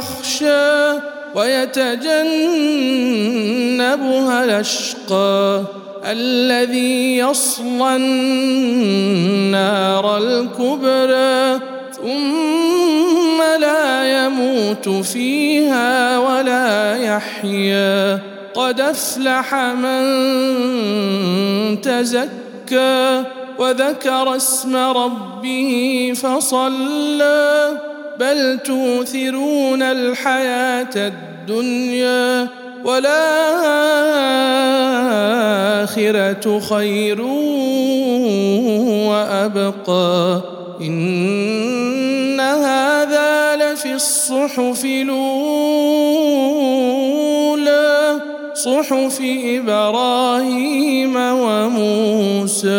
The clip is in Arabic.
يخشى ويتجنبها الأشقى الذي يصلى النار الكبرى ثم لا يموت فيها ولا يحيا قد أفلح من تزكى وذكر اسم ربه فصلى بل توثرون الحياة الدنيا والآخرة خير وأبقى. إن هذا لفي الصحف الأولى صحف إبراهيم وموسى.